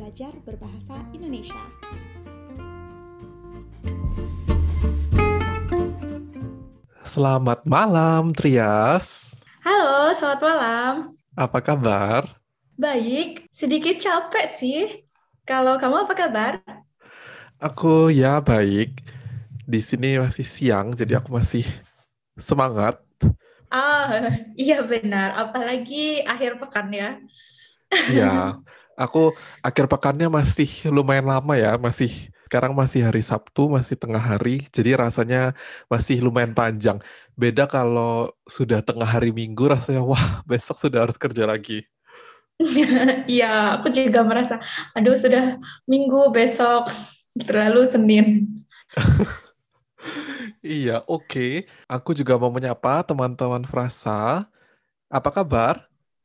belajar berbahasa Indonesia. Selamat malam, Trias. Halo, selamat malam. Apa kabar? Baik, sedikit capek sih. Kalau kamu apa kabar? Aku ya baik. Di sini masih siang, jadi aku masih semangat. Ah, iya benar. Apalagi akhir pekan ya. Iya, aku akhir pekannya masih lumayan lama ya, masih sekarang masih hari Sabtu, masih tengah hari, jadi rasanya masih lumayan panjang. Beda kalau sudah tengah hari Minggu, rasanya wah besok sudah harus kerja lagi. Iya, aku juga merasa, aduh sudah Minggu besok, terlalu Senin. Iya, oke. Aku juga mau menyapa teman-teman Frasa. Apa kabar?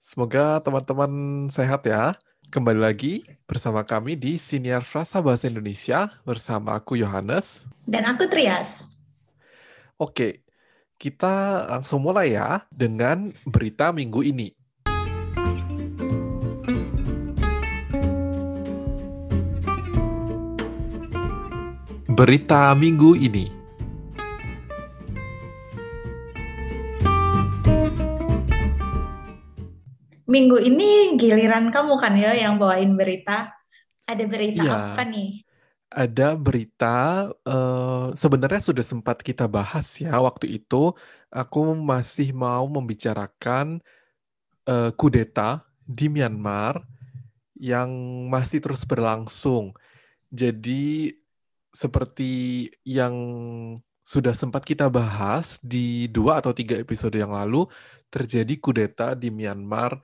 Semoga teman-teman sehat ya. Kembali lagi bersama kami di Siniar Frasa Bahasa Indonesia bersama aku Yohanes. Dan aku Trias. Oke, kita langsung mulai ya dengan berita minggu ini. Berita minggu ini. Minggu ini giliran kamu kan ya yang bawain berita. Ada berita Iya. apa nih? Ada berita, eh, sebenarnya sudah sempat kita bahas ya waktu itu. Aku masih mau membicarakan eh, kudeta di Myanmar yang masih terus berlangsung. Jadi seperti yang sudah sempat kita bahas di dua atau tiga episode yang lalu, terjadi kudeta di Myanmar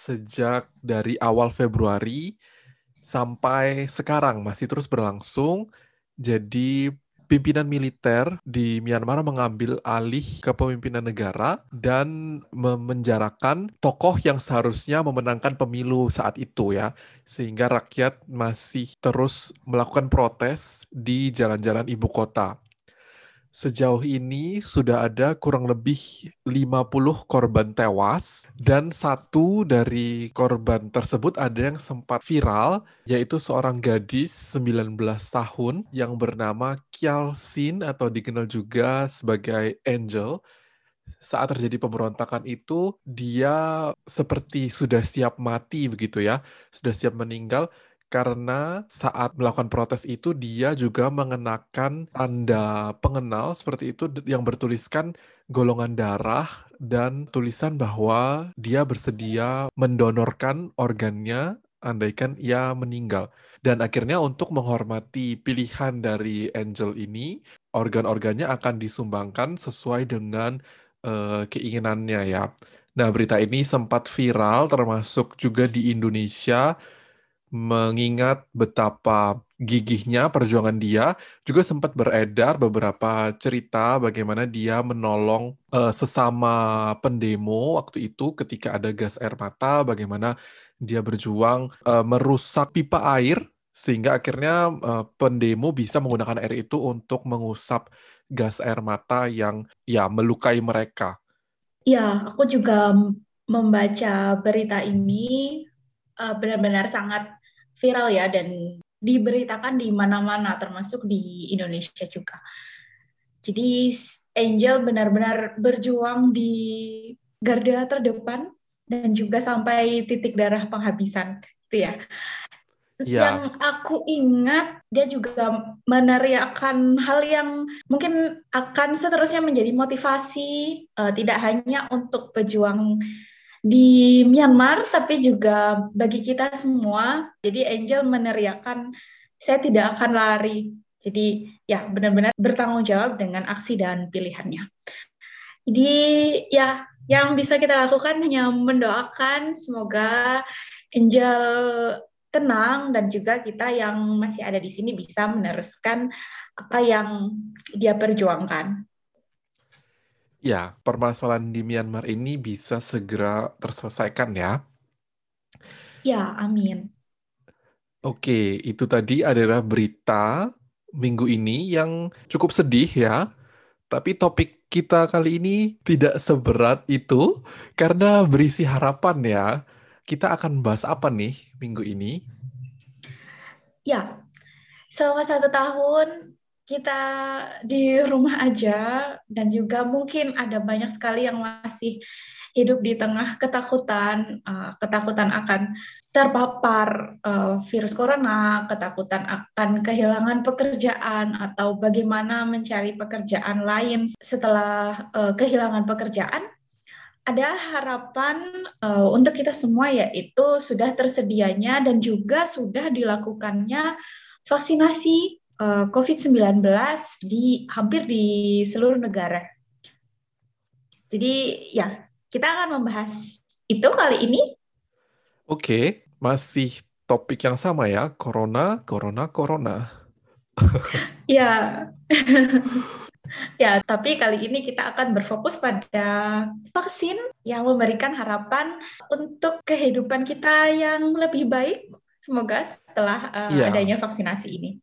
sejak dari awal Februari sampai sekarang masih terus berlangsung. Jadi pimpinan militer di Myanmar mengambil alih kepemimpinan negara dan memenjarakan tokoh yang seharusnya memenangkan pemilu saat itu ya. Sehingga rakyat masih terus melakukan protes di jalan-jalan ibu kota. Sejauh ini sudah ada kurang lebih 50 korban tewas dan satu dari korban tersebut ada yang sempat viral yaitu seorang gadis 19 tahun yang bernama Kial Sin atau dikenal juga sebagai Angel. Saat terjadi pemberontakan itu dia seperti sudah siap mati begitu ya, sudah siap meninggal karena saat melakukan protes itu dia juga mengenakan tanda pengenal seperti itu yang bertuliskan golongan darah dan tulisan bahwa dia bersedia mendonorkan organnya andaikan ia meninggal. Dan akhirnya untuk menghormati pilihan dari Angel ini, organ-organnya akan disumbangkan sesuai dengan eh, keinginannya ya. Nah, berita ini sempat viral termasuk juga di Indonesia mengingat betapa gigihnya perjuangan dia, juga sempat beredar beberapa cerita bagaimana dia menolong eh, sesama pendemo waktu itu ketika ada gas air mata, bagaimana dia berjuang eh, merusak pipa air sehingga akhirnya eh, pendemo bisa menggunakan air itu untuk mengusap gas air mata yang ya melukai mereka. Ya, aku juga membaca berita ini benar-benar sangat viral ya dan diberitakan di mana-mana termasuk di Indonesia juga. Jadi Angel benar-benar berjuang di garda terdepan dan juga sampai titik darah penghabisan itu ya. Ya. Yang aku ingat dia juga meneriakkan hal yang mungkin akan seterusnya menjadi motivasi eh, tidak hanya untuk pejuang di Myanmar tapi juga bagi kita semua. Jadi Angel meneriakkan saya tidak akan lari. Jadi ya benar-benar bertanggung jawab dengan aksi dan pilihannya. Jadi ya yang bisa kita lakukan hanya mendoakan semoga Angel tenang dan juga kita yang masih ada di sini bisa meneruskan apa yang dia perjuangkan. Ya, permasalahan di Myanmar ini bisa segera terselesaikan ya. Ya, amin. Oke, itu tadi adalah berita minggu ini yang cukup sedih ya. Tapi topik kita kali ini tidak seberat itu karena berisi harapan ya. Kita akan bahas apa nih minggu ini? Ya, selama satu tahun kita di rumah aja dan juga mungkin ada banyak sekali yang masih hidup di tengah ketakutan, uh, ketakutan akan terpapar uh, virus corona, ketakutan akan kehilangan pekerjaan atau bagaimana mencari pekerjaan lain setelah uh, kehilangan pekerjaan, ada harapan untuk kita semua yaitu sudah tersedianya dan juga sudah dilakukannya vaksinasi uh, COVID-19 di hampir di seluruh negara. Jadi ya kita akan membahas itu kali ini. Oke, masih topik yang sama ya, corona, corona, corona. ya. ya, tapi kali ini kita akan berfokus pada vaksin yang memberikan harapan untuk kehidupan kita yang lebih baik. Semoga setelah uh, ya. adanya vaksinasi ini.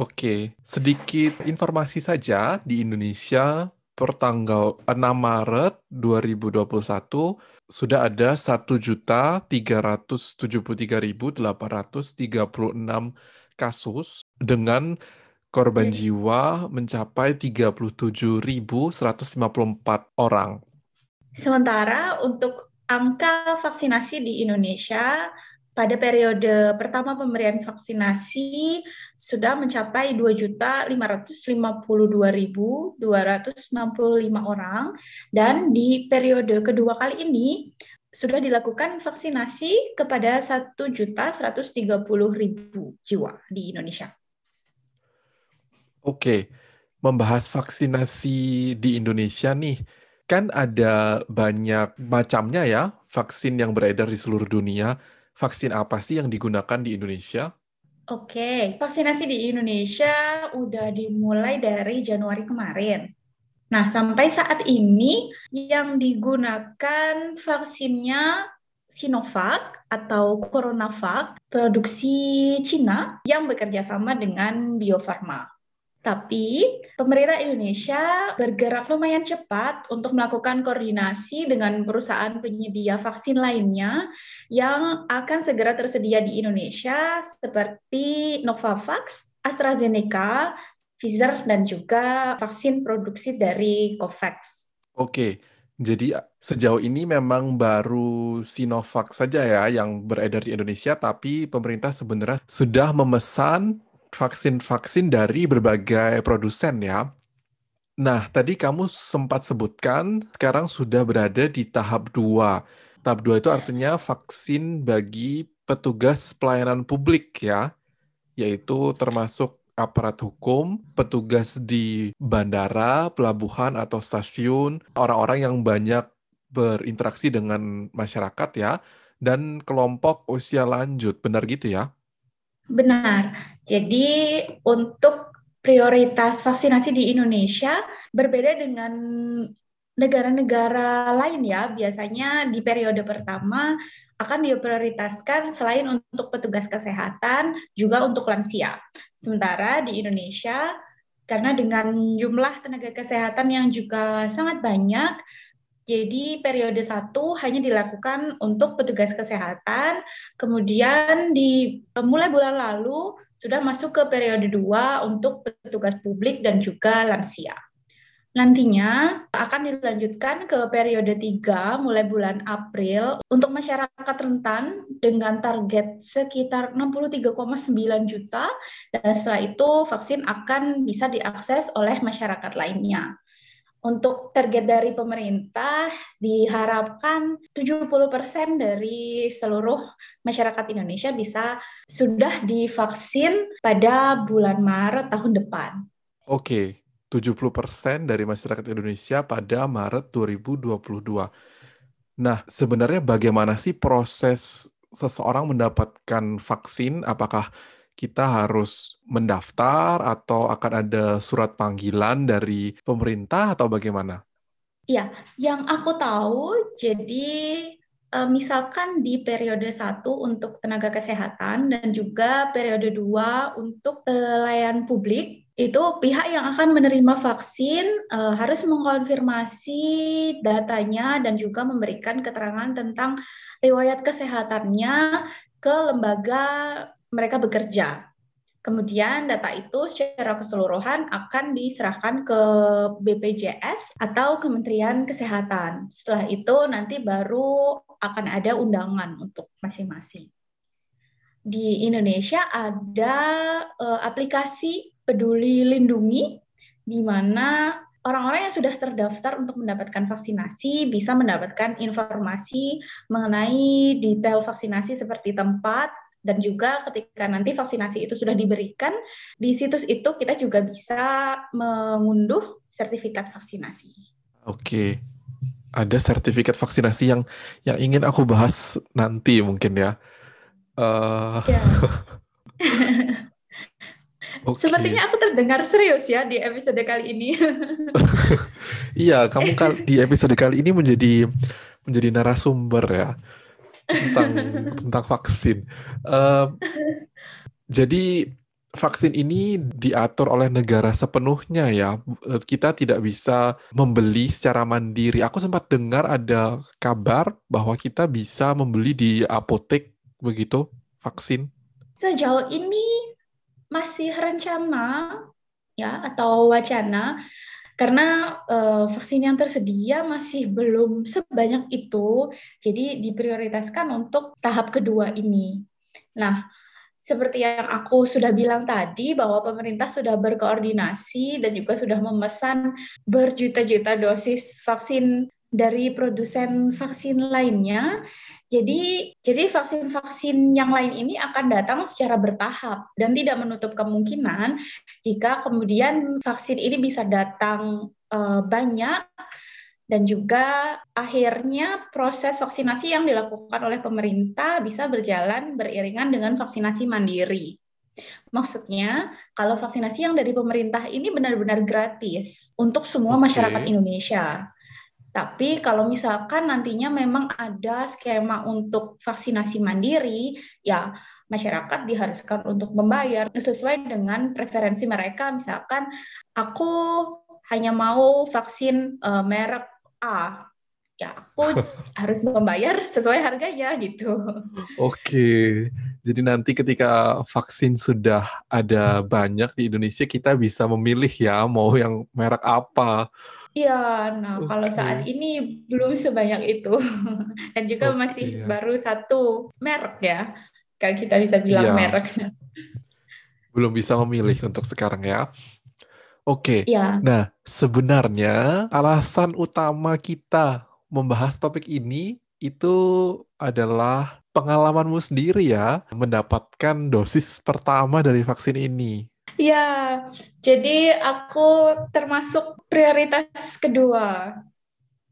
Oke, sedikit informasi saja di Indonesia per tanggal 6 Maret 2021 sudah ada 1.373.836 kasus dengan korban jiwa mencapai 37.154 orang. Sementara untuk angka vaksinasi di Indonesia pada periode pertama pemberian vaksinasi sudah mencapai 2.552.265 orang. Dan di periode kedua kali ini sudah dilakukan vaksinasi kepada 1.130.000 jiwa di Indonesia. Oke, membahas vaksinasi di Indonesia nih, kan ada banyak macamnya ya vaksin yang beredar di seluruh dunia vaksin apa sih yang digunakan di Indonesia? Oke, vaksinasi di Indonesia udah dimulai dari Januari kemarin. Nah, sampai saat ini yang digunakan vaksinnya Sinovac atau CoronaVac produksi Cina yang bekerja sama dengan Bio Farma. Tapi pemerintah Indonesia bergerak lumayan cepat untuk melakukan koordinasi dengan perusahaan penyedia vaksin lainnya yang akan segera tersedia di Indonesia seperti Novavax, AstraZeneca, Pfizer, dan juga vaksin produksi dari COVAX. Oke, jadi sejauh ini memang baru Sinovac saja ya yang beredar di Indonesia, tapi pemerintah sebenarnya sudah memesan vaksin-vaksin dari berbagai produsen ya. Nah, tadi kamu sempat sebutkan sekarang sudah berada di tahap 2. Tahap 2 itu artinya vaksin bagi petugas pelayanan publik ya, yaitu termasuk aparat hukum, petugas di bandara, pelabuhan atau stasiun, orang-orang yang banyak berinteraksi dengan masyarakat ya, dan kelompok usia lanjut. Benar gitu ya? Benar. Jadi untuk prioritas vaksinasi di Indonesia berbeda dengan negara-negara lain ya. Biasanya di periode pertama akan diprioritaskan selain untuk petugas kesehatan juga untuk lansia. Sementara di Indonesia karena dengan jumlah tenaga kesehatan yang juga sangat banyak, jadi periode satu hanya dilakukan untuk petugas kesehatan, kemudian di mulai bulan lalu sudah masuk ke periode dua untuk petugas publik dan juga lansia. Nantinya akan dilanjutkan ke periode tiga mulai bulan April untuk masyarakat rentan dengan target sekitar 63,9 juta dan setelah itu vaksin akan bisa diakses oleh masyarakat lainnya untuk target dari pemerintah diharapkan 70% dari seluruh masyarakat Indonesia bisa sudah divaksin pada bulan Maret tahun depan. Oke, 70% dari masyarakat Indonesia pada Maret 2022. Nah, sebenarnya bagaimana sih proses seseorang mendapatkan vaksin? Apakah kita harus mendaftar atau akan ada surat panggilan dari pemerintah atau bagaimana? Ya, yang aku tahu jadi eh, misalkan di periode satu untuk tenaga kesehatan dan juga periode dua untuk pelayan publik itu pihak yang akan menerima vaksin uh, harus mengkonfirmasi datanya dan juga memberikan keterangan tentang riwayat kesehatannya ke lembaga mereka bekerja. Kemudian data itu secara keseluruhan akan diserahkan ke BPJS atau Kementerian Kesehatan. Setelah itu nanti baru akan ada undangan untuk masing-masing. Di Indonesia ada uh, aplikasi Peduli Lindungi di mana orang-orang yang sudah terdaftar untuk mendapatkan vaksinasi bisa mendapatkan informasi mengenai detail vaksinasi seperti tempat, dan juga ketika nanti vaksinasi itu sudah diberikan di situs itu kita juga bisa mengunduh sertifikat vaksinasi. Oke. Ada sertifikat vaksinasi yang yang ingin aku bahas nanti mungkin ya. Uh... ya. okay. Sepertinya aku terdengar serius ya di episode kali ini. iya, kamu di episode kali ini menjadi menjadi narasumber ya tentang tentang vaksin. Uh, jadi vaksin ini diatur oleh negara sepenuhnya ya. Kita tidak bisa membeli secara mandiri. Aku sempat dengar ada kabar bahwa kita bisa membeli di apotek begitu vaksin. Sejauh ini masih rencana ya atau wacana karena uh, vaksin yang tersedia masih belum sebanyak itu, jadi diprioritaskan untuk tahap kedua ini. Nah, seperti yang aku sudah bilang tadi bahwa pemerintah sudah berkoordinasi dan juga sudah memesan berjuta-juta dosis vaksin dari produsen vaksin lainnya. Jadi, jadi vaksin-vaksin yang lain ini akan datang secara bertahap dan tidak menutup kemungkinan jika kemudian vaksin ini bisa datang uh, banyak dan juga akhirnya proses vaksinasi yang dilakukan oleh pemerintah bisa berjalan beriringan dengan vaksinasi mandiri. Maksudnya, kalau vaksinasi yang dari pemerintah ini benar-benar gratis untuk semua okay. masyarakat Indonesia. Tapi kalau misalkan nantinya memang ada skema untuk vaksinasi mandiri, ya masyarakat diharuskan untuk membayar sesuai dengan preferensi mereka. Misalkan aku hanya mau vaksin uh, merek A, ya aku harus membayar sesuai harganya gitu. Oke, jadi nanti ketika vaksin sudah ada banyak di Indonesia, kita bisa memilih ya mau yang merek apa. Iya, nah okay. kalau saat ini belum sebanyak itu dan juga okay, masih ya. baru satu merek ya, kalau kita bisa bilang ya. merek. Belum bisa memilih untuk sekarang ya. Oke. Okay. Ya. Nah, sebenarnya alasan utama kita membahas topik ini itu adalah pengalamanmu sendiri ya mendapatkan dosis pertama dari vaksin ini. Ya, jadi aku termasuk prioritas kedua.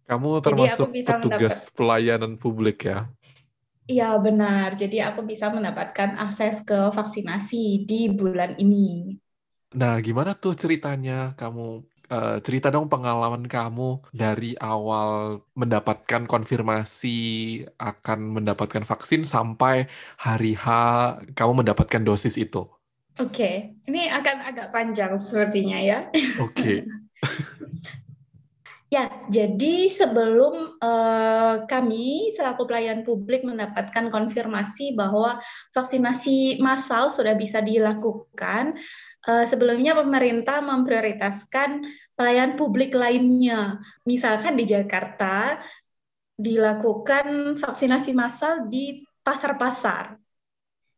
Kamu termasuk petugas mendapat... pelayanan publik ya? Iya benar. Jadi aku bisa mendapatkan akses ke vaksinasi di bulan ini. Nah, gimana tuh ceritanya? Kamu uh, cerita dong pengalaman kamu dari awal mendapatkan konfirmasi akan mendapatkan vaksin sampai hari H kamu mendapatkan dosis itu. Oke, okay. ini akan agak panjang sepertinya ya. Oke. Okay. ya, jadi sebelum uh, kami selaku pelayan publik mendapatkan konfirmasi bahwa vaksinasi massal sudah bisa dilakukan, uh, sebelumnya pemerintah memprioritaskan pelayan publik lainnya. Misalkan di Jakarta dilakukan vaksinasi massal di pasar-pasar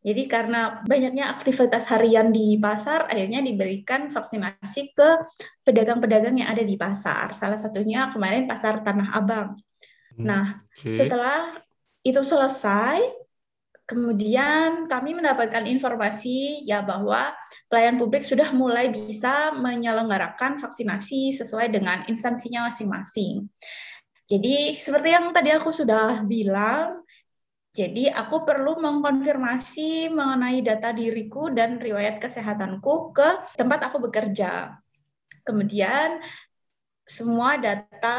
jadi karena banyaknya aktivitas harian di pasar, akhirnya diberikan vaksinasi ke pedagang-pedagang yang ada di pasar. Salah satunya kemarin pasar Tanah Abang. Hmm, nah, okay. setelah itu selesai, kemudian kami mendapatkan informasi ya bahwa pelayan publik sudah mulai bisa menyelenggarakan vaksinasi sesuai dengan instansinya masing-masing. Jadi seperti yang tadi aku sudah bilang, jadi aku perlu mengkonfirmasi mengenai data diriku dan riwayat kesehatanku ke tempat aku bekerja. Kemudian semua data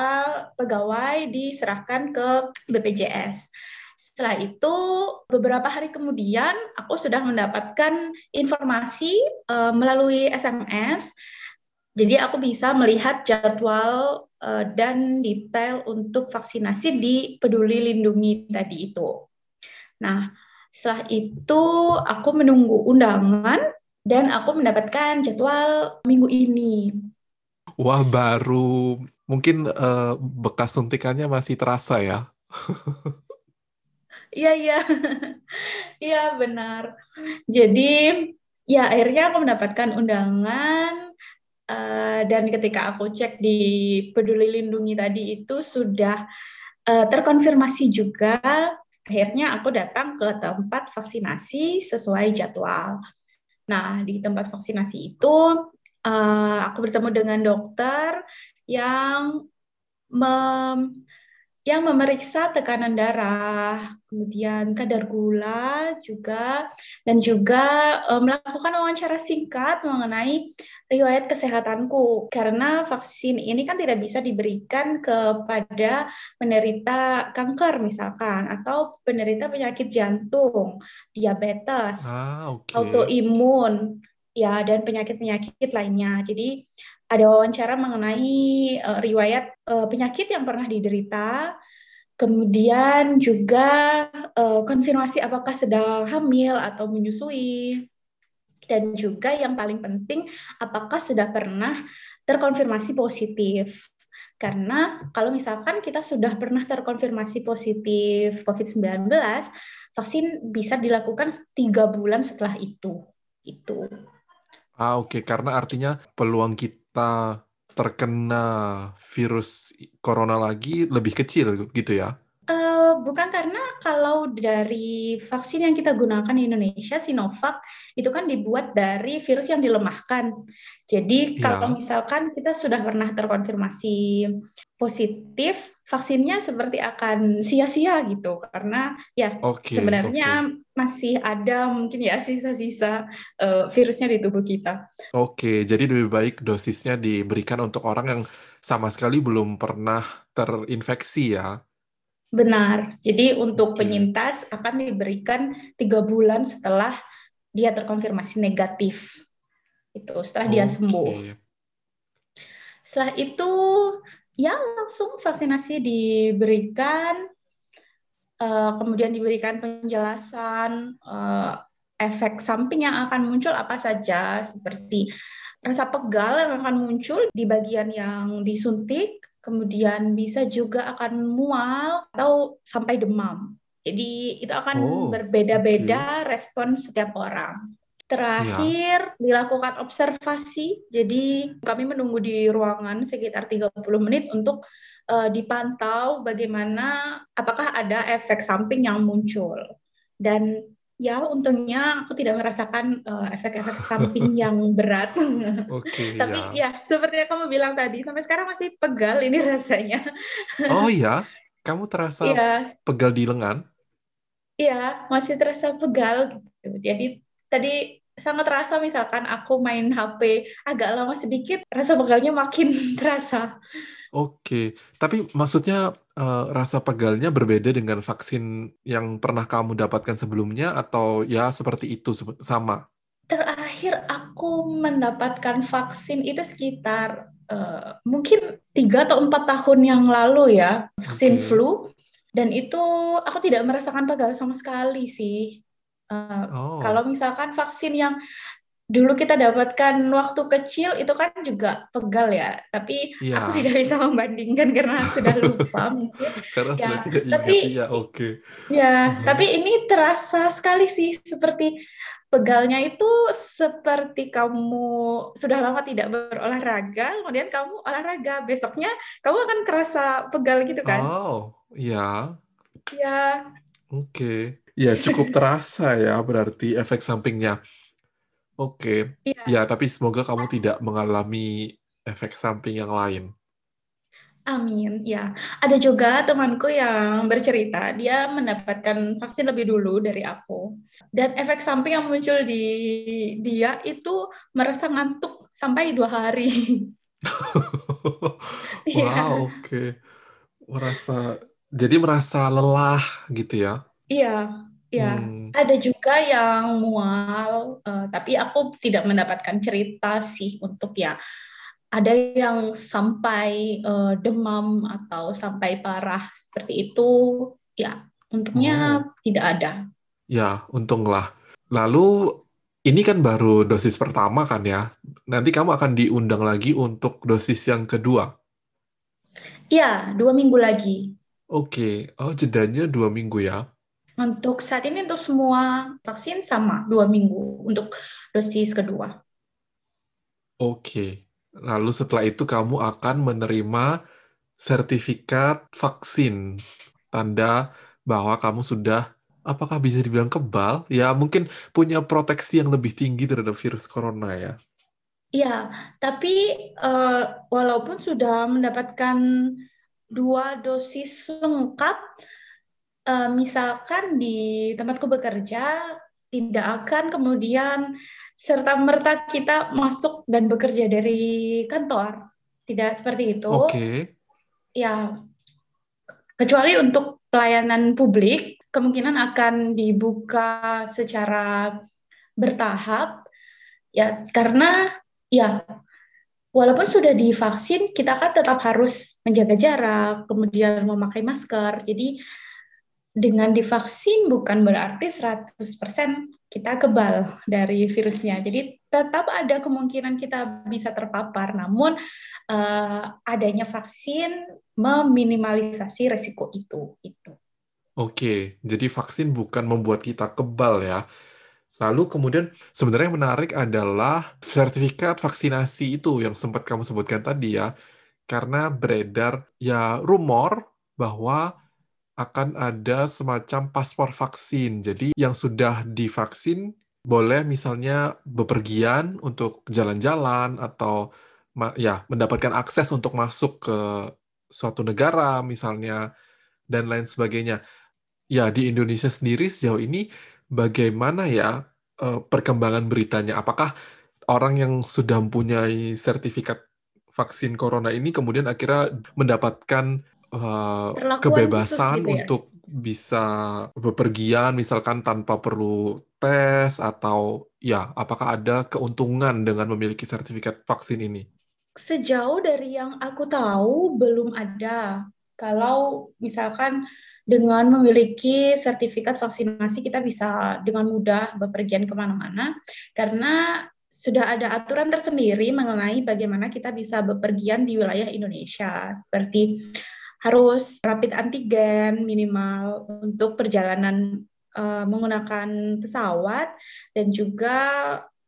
pegawai diserahkan ke BPJS. Setelah itu, beberapa hari kemudian, aku sudah mendapatkan informasi uh, melalui SMS. Jadi, aku bisa melihat jadwal uh, dan detail untuk vaksinasi di Peduli Lindungi tadi itu. Nah, Setelah itu aku menunggu undangan dan aku mendapatkan jadwal minggu ini. Wah, baru mungkin uh, bekas suntikannya masih terasa ya. Iya, iya. Iya, benar. Jadi, ya akhirnya aku mendapatkan undangan uh, dan ketika aku cek di Peduli Lindungi tadi itu sudah uh, terkonfirmasi juga. Akhirnya aku datang ke tempat vaksinasi sesuai jadwal. Nah, di tempat vaksinasi itu uh, aku bertemu dengan dokter yang mem yang memeriksa tekanan darah, kemudian kadar gula juga, dan juga e, melakukan wawancara singkat mengenai riwayat kesehatanku. Karena vaksin ini kan tidak bisa diberikan kepada penderita kanker misalkan, atau penderita penyakit jantung, diabetes, ah, okay. autoimun, ya dan penyakit-penyakit lainnya. Jadi ada wawancara mengenai uh, riwayat uh, penyakit yang pernah diderita, kemudian juga uh, konfirmasi apakah sedang hamil atau menyusui, dan juga yang paling penting apakah sudah pernah terkonfirmasi positif. Karena kalau misalkan kita sudah pernah terkonfirmasi positif COVID-19, vaksin bisa dilakukan tiga bulan setelah itu. Itu. Ah, oke. Okay. Karena artinya peluang kita kita terkena virus corona lagi lebih kecil gitu ya? Uh, bukan karena kalau dari vaksin yang kita gunakan di Indonesia Sinovac itu kan dibuat dari virus yang dilemahkan. Jadi ya. kalau misalkan kita sudah pernah terkonfirmasi positif, vaksinnya seperti akan sia-sia gitu karena ya okay, sebenarnya okay. masih ada mungkin ya sisa-sisa uh, virusnya di tubuh kita. Oke, okay, jadi lebih baik dosisnya diberikan untuk orang yang sama sekali belum pernah terinfeksi ya. Benar. Jadi untuk penyintas akan diberikan tiga bulan setelah dia terkonfirmasi negatif. Itu setelah okay. dia sembuh. Setelah itu ya langsung vaksinasi diberikan, uh, kemudian diberikan penjelasan uh, efek samping yang akan muncul apa saja seperti rasa pegal yang akan muncul di bagian yang disuntik, kemudian bisa juga akan mual atau sampai demam. Jadi itu akan oh, berbeda-beda okay. respon setiap orang. Terakhir ya. dilakukan observasi. Jadi kami menunggu di ruangan sekitar 30 menit untuk uh, dipantau bagaimana apakah ada efek samping yang muncul. Dan ya untungnya aku tidak merasakan uh, efek-efek samping yang berat. Okay, Tapi ya. ya seperti yang kamu bilang tadi sampai sekarang masih pegal ini rasanya. oh iya, kamu terasa ya. pegal di lengan? Iya, masih terasa pegal gitu. Jadi tadi sangat terasa misalkan aku main HP agak lama sedikit, rasa pegalnya makin terasa. Oke, tapi maksudnya uh, rasa pegalnya berbeda dengan vaksin yang pernah kamu dapatkan sebelumnya atau ya seperti itu sama? Terakhir aku mendapatkan vaksin itu sekitar uh, mungkin tiga atau empat tahun yang lalu ya, vaksin okay. flu. Dan itu aku tidak merasakan pegal sama sekali sih. Uh, oh. Kalau misalkan vaksin yang dulu kita dapatkan waktu kecil itu kan juga pegal ya tapi ya. aku tidak bisa membandingkan karena sudah lupa mungkin. Karena ya, tidak tapi ya oke. Okay. ya tapi ini terasa sekali sih seperti pegalnya itu seperti kamu sudah lama tidak berolahraga kemudian kamu olahraga besoknya kamu akan kerasa pegal gitu kan? Oh iya. Ya oke. Okay. ya cukup terasa ya berarti efek sampingnya Oke. Iya. Ya, tapi semoga kamu tidak mengalami efek samping yang lain. Amin. Ya, ada juga temanku yang bercerita dia mendapatkan vaksin lebih dulu dari aku. Dan efek samping yang muncul di dia itu merasa ngantuk sampai dua hari. Iya. wow, oke. Okay. Merasa jadi merasa lelah gitu ya? Iya, Ya, hmm. ada juga yang mual, uh, tapi aku tidak mendapatkan cerita sih untuk ya ada yang sampai uh, demam atau sampai parah seperti itu, ya untungnya oh. tidak ada. Ya, untunglah. Lalu ini kan baru dosis pertama kan ya. Nanti kamu akan diundang lagi untuk dosis yang kedua. Iya, dua minggu lagi. Oke, oh jedanya dua minggu ya. Untuk saat ini untuk semua vaksin sama dua minggu untuk dosis kedua. Oke, lalu setelah itu kamu akan menerima sertifikat vaksin, tanda bahwa kamu sudah apakah bisa dibilang kebal? Ya mungkin punya proteksi yang lebih tinggi terhadap virus corona ya. Iya, tapi uh, walaupun sudah mendapatkan dua dosis lengkap, uh, misalkan di tempatku bekerja tidak akan kemudian serta merta kita masuk dan bekerja dari kantor, tidak seperti itu. Oke. Okay. Ya, kecuali untuk pelayanan publik kemungkinan akan dibuka secara bertahap ya karena ya walaupun sudah divaksin kita kan tetap harus menjaga jarak kemudian memakai masker jadi dengan divaksin bukan berarti 100% kita kebal dari virusnya. Jadi tetap ada kemungkinan kita bisa terpapar, namun uh, adanya vaksin meminimalisasi resiko itu. Itu. Oke, jadi vaksin bukan membuat kita kebal ya. Lalu kemudian sebenarnya yang menarik adalah sertifikat vaksinasi itu yang sempat kamu sebutkan tadi ya. Karena beredar ya rumor bahwa akan ada semacam paspor vaksin. Jadi yang sudah divaksin boleh misalnya bepergian untuk jalan-jalan atau ya mendapatkan akses untuk masuk ke suatu negara misalnya dan lain sebagainya ya di Indonesia sendiri sejauh ini bagaimana ya uh, perkembangan beritanya? Apakah orang yang sudah mempunyai sertifikat vaksin corona ini kemudian akhirnya mendapatkan uh, kebebasan gitu ya? untuk bisa bepergian misalkan tanpa perlu tes atau ya apakah ada keuntungan dengan memiliki sertifikat vaksin ini? Sejauh dari yang aku tahu belum ada. Kalau misalkan dengan memiliki sertifikat vaksinasi kita bisa dengan mudah bepergian ke mana-mana karena sudah ada aturan tersendiri mengenai bagaimana kita bisa bepergian di wilayah Indonesia seperti harus rapid antigen minimal untuk perjalanan uh, menggunakan pesawat dan juga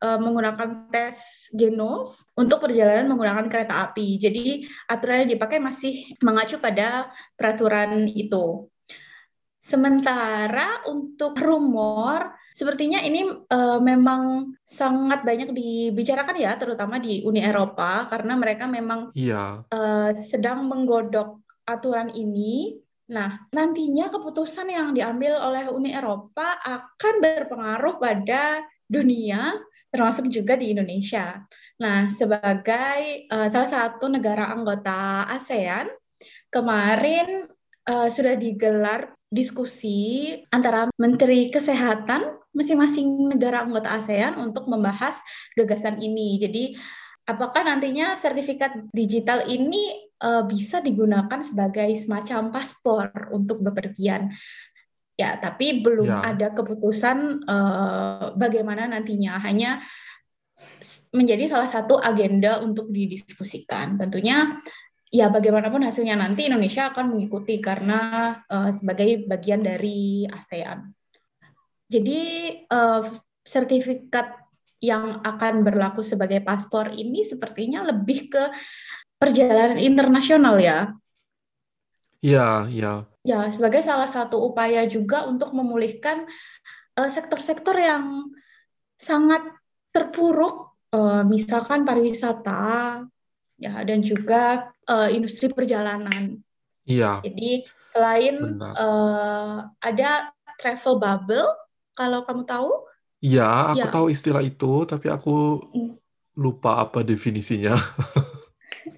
uh, menggunakan tes genos untuk perjalanan menggunakan kereta api. Jadi aturan yang dipakai masih mengacu pada peraturan itu. Sementara untuk rumor, sepertinya ini uh, memang sangat banyak dibicarakan ya, terutama di Uni Eropa, karena mereka memang iya. uh, sedang menggodok aturan ini. Nah, nantinya keputusan yang diambil oleh Uni Eropa akan berpengaruh pada dunia, termasuk juga di Indonesia. Nah, sebagai uh, salah satu negara anggota ASEAN, kemarin uh, sudah digelar diskusi antara Menteri Kesehatan masing-masing negara anggota ASEAN untuk membahas gagasan ini. Jadi, apakah nantinya sertifikat digital ini uh, bisa digunakan sebagai semacam paspor untuk bepergian? Ya, tapi belum ya. ada keputusan uh, bagaimana nantinya. Hanya menjadi salah satu agenda untuk didiskusikan. Tentunya ya bagaimanapun hasilnya nanti Indonesia akan mengikuti karena uh, sebagai bagian dari ASEAN. Jadi uh, sertifikat yang akan berlaku sebagai paspor ini sepertinya lebih ke perjalanan internasional ya. Ya, ya. Ya, sebagai salah satu upaya juga untuk memulihkan eh, sektor-sektor uh, yang sangat terpuruk, uh, misalkan pariwisata, ya dan juga uh, industri perjalanan. Iya. Jadi selain uh, ada travel bubble, kalau kamu tahu? Iya, aku ya. tahu istilah itu, tapi aku mm. lupa apa definisinya.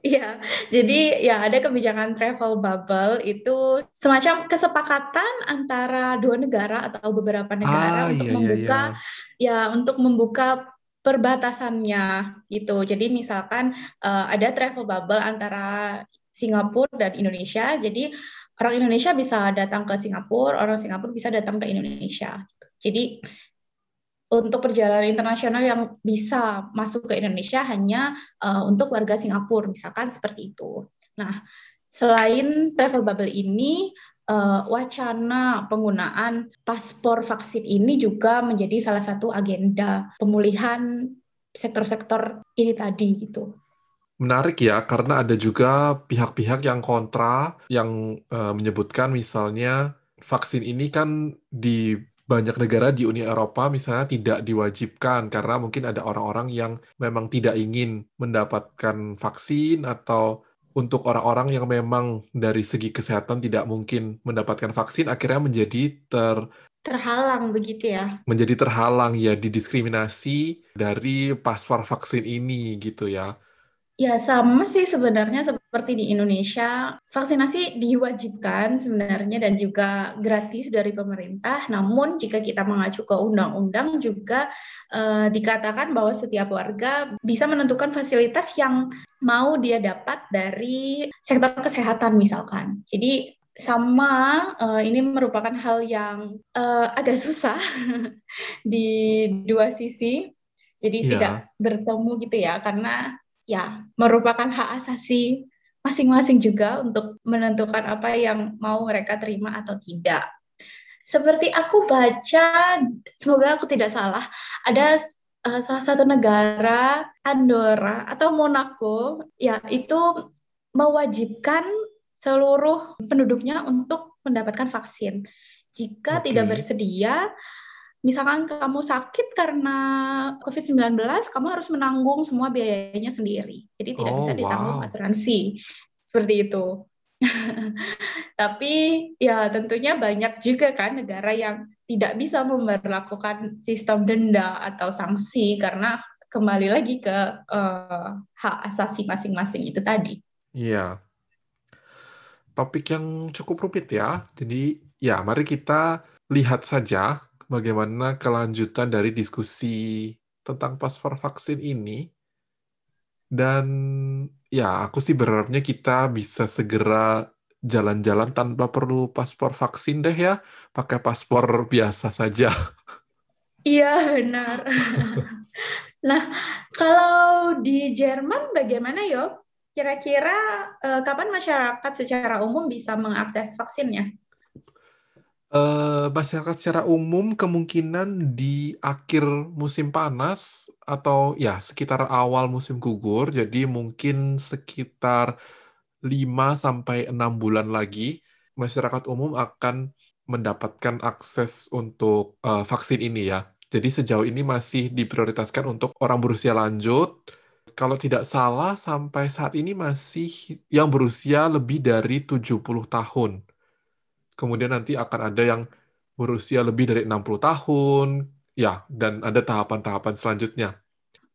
Iya, jadi ya ada kebijakan travel bubble itu semacam kesepakatan antara dua negara atau beberapa negara ah, untuk iya, iya membuka iya, iya. ya untuk membuka perbatasannya gitu. Jadi misalkan uh, ada travel bubble antara Singapura dan Indonesia. Jadi orang Indonesia bisa datang ke Singapura, orang Singapura bisa datang ke Indonesia. Jadi untuk perjalanan internasional yang bisa masuk ke Indonesia hanya uh, untuk warga Singapura, misalkan seperti itu. Nah, selain travel bubble ini, uh, wacana penggunaan paspor vaksin ini juga menjadi salah satu agenda pemulihan sektor-sektor ini tadi gitu. Menarik ya, karena ada juga pihak-pihak yang kontra, yang uh, menyebutkan misalnya vaksin ini kan di banyak negara di Uni Eropa misalnya tidak diwajibkan karena mungkin ada orang-orang yang memang tidak ingin mendapatkan vaksin atau untuk orang-orang yang memang dari segi kesehatan tidak mungkin mendapatkan vaksin akhirnya menjadi ter terhalang begitu ya. Menjadi terhalang ya didiskriminasi dari paspor vaksin ini gitu ya. Ya, sama sih sebenarnya seperti di Indonesia. Vaksinasi diwajibkan sebenarnya dan juga gratis dari pemerintah. Namun jika kita mengacu ke undang-undang juga eh, dikatakan bahwa setiap warga bisa menentukan fasilitas yang mau dia dapat dari sektor kesehatan misalkan. Jadi sama uh, ini merupakan hal yang uh, agak susah di dua sisi. Jadi yeah. tidak bertemu gitu ya karena ya merupakan hak asasi masing-masing juga untuk menentukan apa yang mau mereka terima atau tidak. Seperti aku baca, semoga aku tidak salah, ada uh, salah satu negara Andorra atau Monaco, ya itu mewajibkan seluruh penduduknya untuk mendapatkan vaksin. Jika okay. tidak bersedia, misalkan kamu sakit karena COVID-19, kamu harus menanggung semua biayanya sendiri. Jadi tidak oh, bisa ditanggung wow. asuransi. Seperti itu. Tapi ya tentunya banyak juga kan negara yang tidak bisa memperlakukan sistem denda atau sanksi karena kembali lagi ke uh, hak asasi masing-masing itu tadi. Iya. Topik yang cukup rumit ya. Jadi ya mari kita lihat saja bagaimana kelanjutan dari diskusi tentang paspor vaksin ini. Dan ya, aku sih berharapnya kita bisa segera jalan-jalan tanpa perlu paspor vaksin deh ya, pakai paspor biasa saja. Iya, benar. nah, kalau di Jerman bagaimana yo? Kira-kira eh, kapan masyarakat secara umum bisa mengakses vaksinnya? Uh, masyarakat secara umum kemungkinan di akhir musim panas atau ya sekitar awal musim gugur, jadi mungkin sekitar 5 sampai 6 bulan lagi masyarakat umum akan mendapatkan akses untuk uh, vaksin ini ya. Jadi sejauh ini masih diprioritaskan untuk orang berusia lanjut. Kalau tidak salah sampai saat ini masih yang berusia lebih dari 70 tahun kemudian nanti akan ada yang berusia lebih dari 60 tahun, ya, dan ada tahapan-tahapan selanjutnya.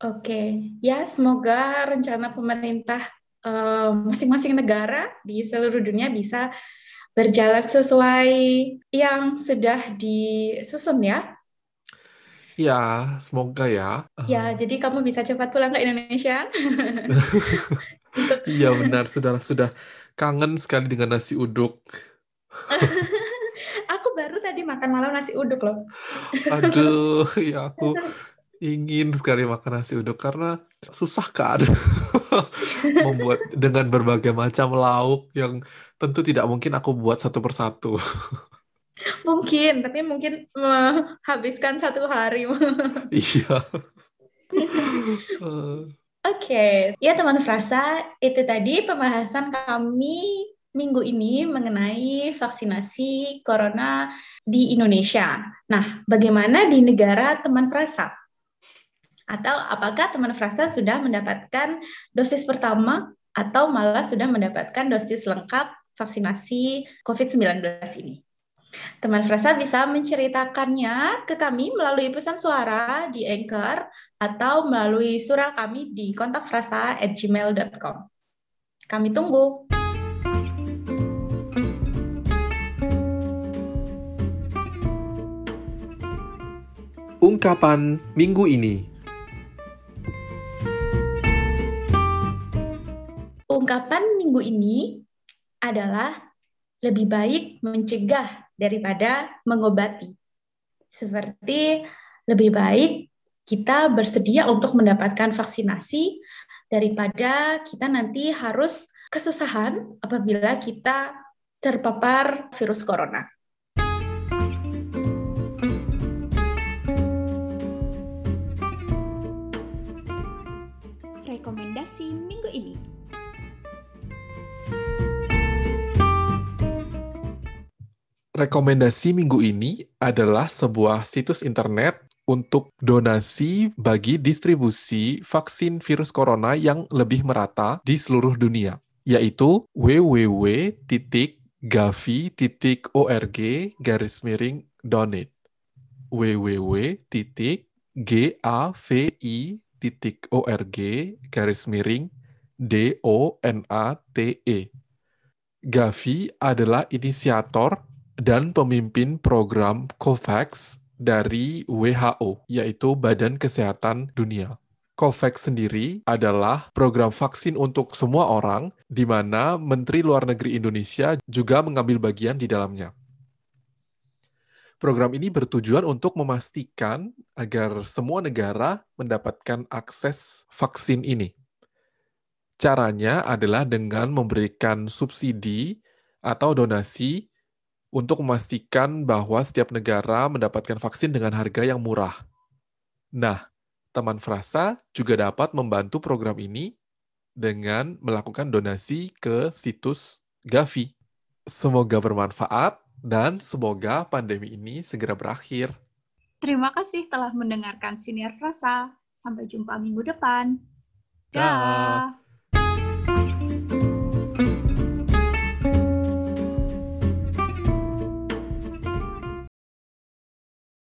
Oke, ya semoga rencana pemerintah eh, masing-masing uh, negara di seluruh dunia bisa berjalan sesuai yang sudah disusun ya. Ya, semoga ya. Ya, uh. jadi kamu bisa cepat pulang ke Indonesia. Iya benar, sudah sudah kangen sekali dengan nasi uduk. aku baru tadi makan malam nasi uduk loh. Aduh, ya aku ingin sekali makan nasi uduk karena susah kan membuat dengan berbagai macam lauk yang tentu tidak mungkin aku buat satu persatu. Mungkin, tapi mungkin menghabiskan satu hari. iya. Oke, okay. ya teman frasa, itu tadi pembahasan kami minggu ini mengenai vaksinasi corona di Indonesia. Nah, bagaimana di negara teman frasa? Atau apakah teman frasa sudah mendapatkan dosis pertama atau malah sudah mendapatkan dosis lengkap vaksinasi COVID-19 ini? Teman Frasa bisa menceritakannya ke kami melalui pesan suara di Anchor atau melalui surah kami di kontakfrasa@gmail.com. Kami tunggu. Ungkapan minggu ini. Ungkapan minggu ini adalah lebih baik mencegah daripada mengobati. Seperti lebih baik kita bersedia untuk mendapatkan vaksinasi daripada kita nanti harus kesusahan apabila kita terpapar virus corona. Ini. Rekomendasi minggu ini adalah sebuah situs internet untuk donasi bagi distribusi vaksin virus corona yang lebih merata di seluruh dunia, yaitu www.gavi.org garis miring donate www.gavi.org garis miring D-O-N-A-T-E Gavi adalah inisiator dan pemimpin program COVAX dari WHO, yaitu Badan Kesehatan Dunia. COVAX sendiri adalah program vaksin untuk semua orang, di mana Menteri Luar Negeri Indonesia juga mengambil bagian di dalamnya. Program ini bertujuan untuk memastikan agar semua negara mendapatkan akses vaksin ini. Caranya adalah dengan memberikan subsidi atau donasi untuk memastikan bahwa setiap negara mendapatkan vaksin dengan harga yang murah. Nah, teman Frasa juga dapat membantu program ini dengan melakukan donasi ke situs Gavi. Semoga bermanfaat dan semoga pandemi ini segera berakhir. Terima kasih telah mendengarkan Siniar Frasa. Sampai jumpa minggu depan. Dah. Da. Bye.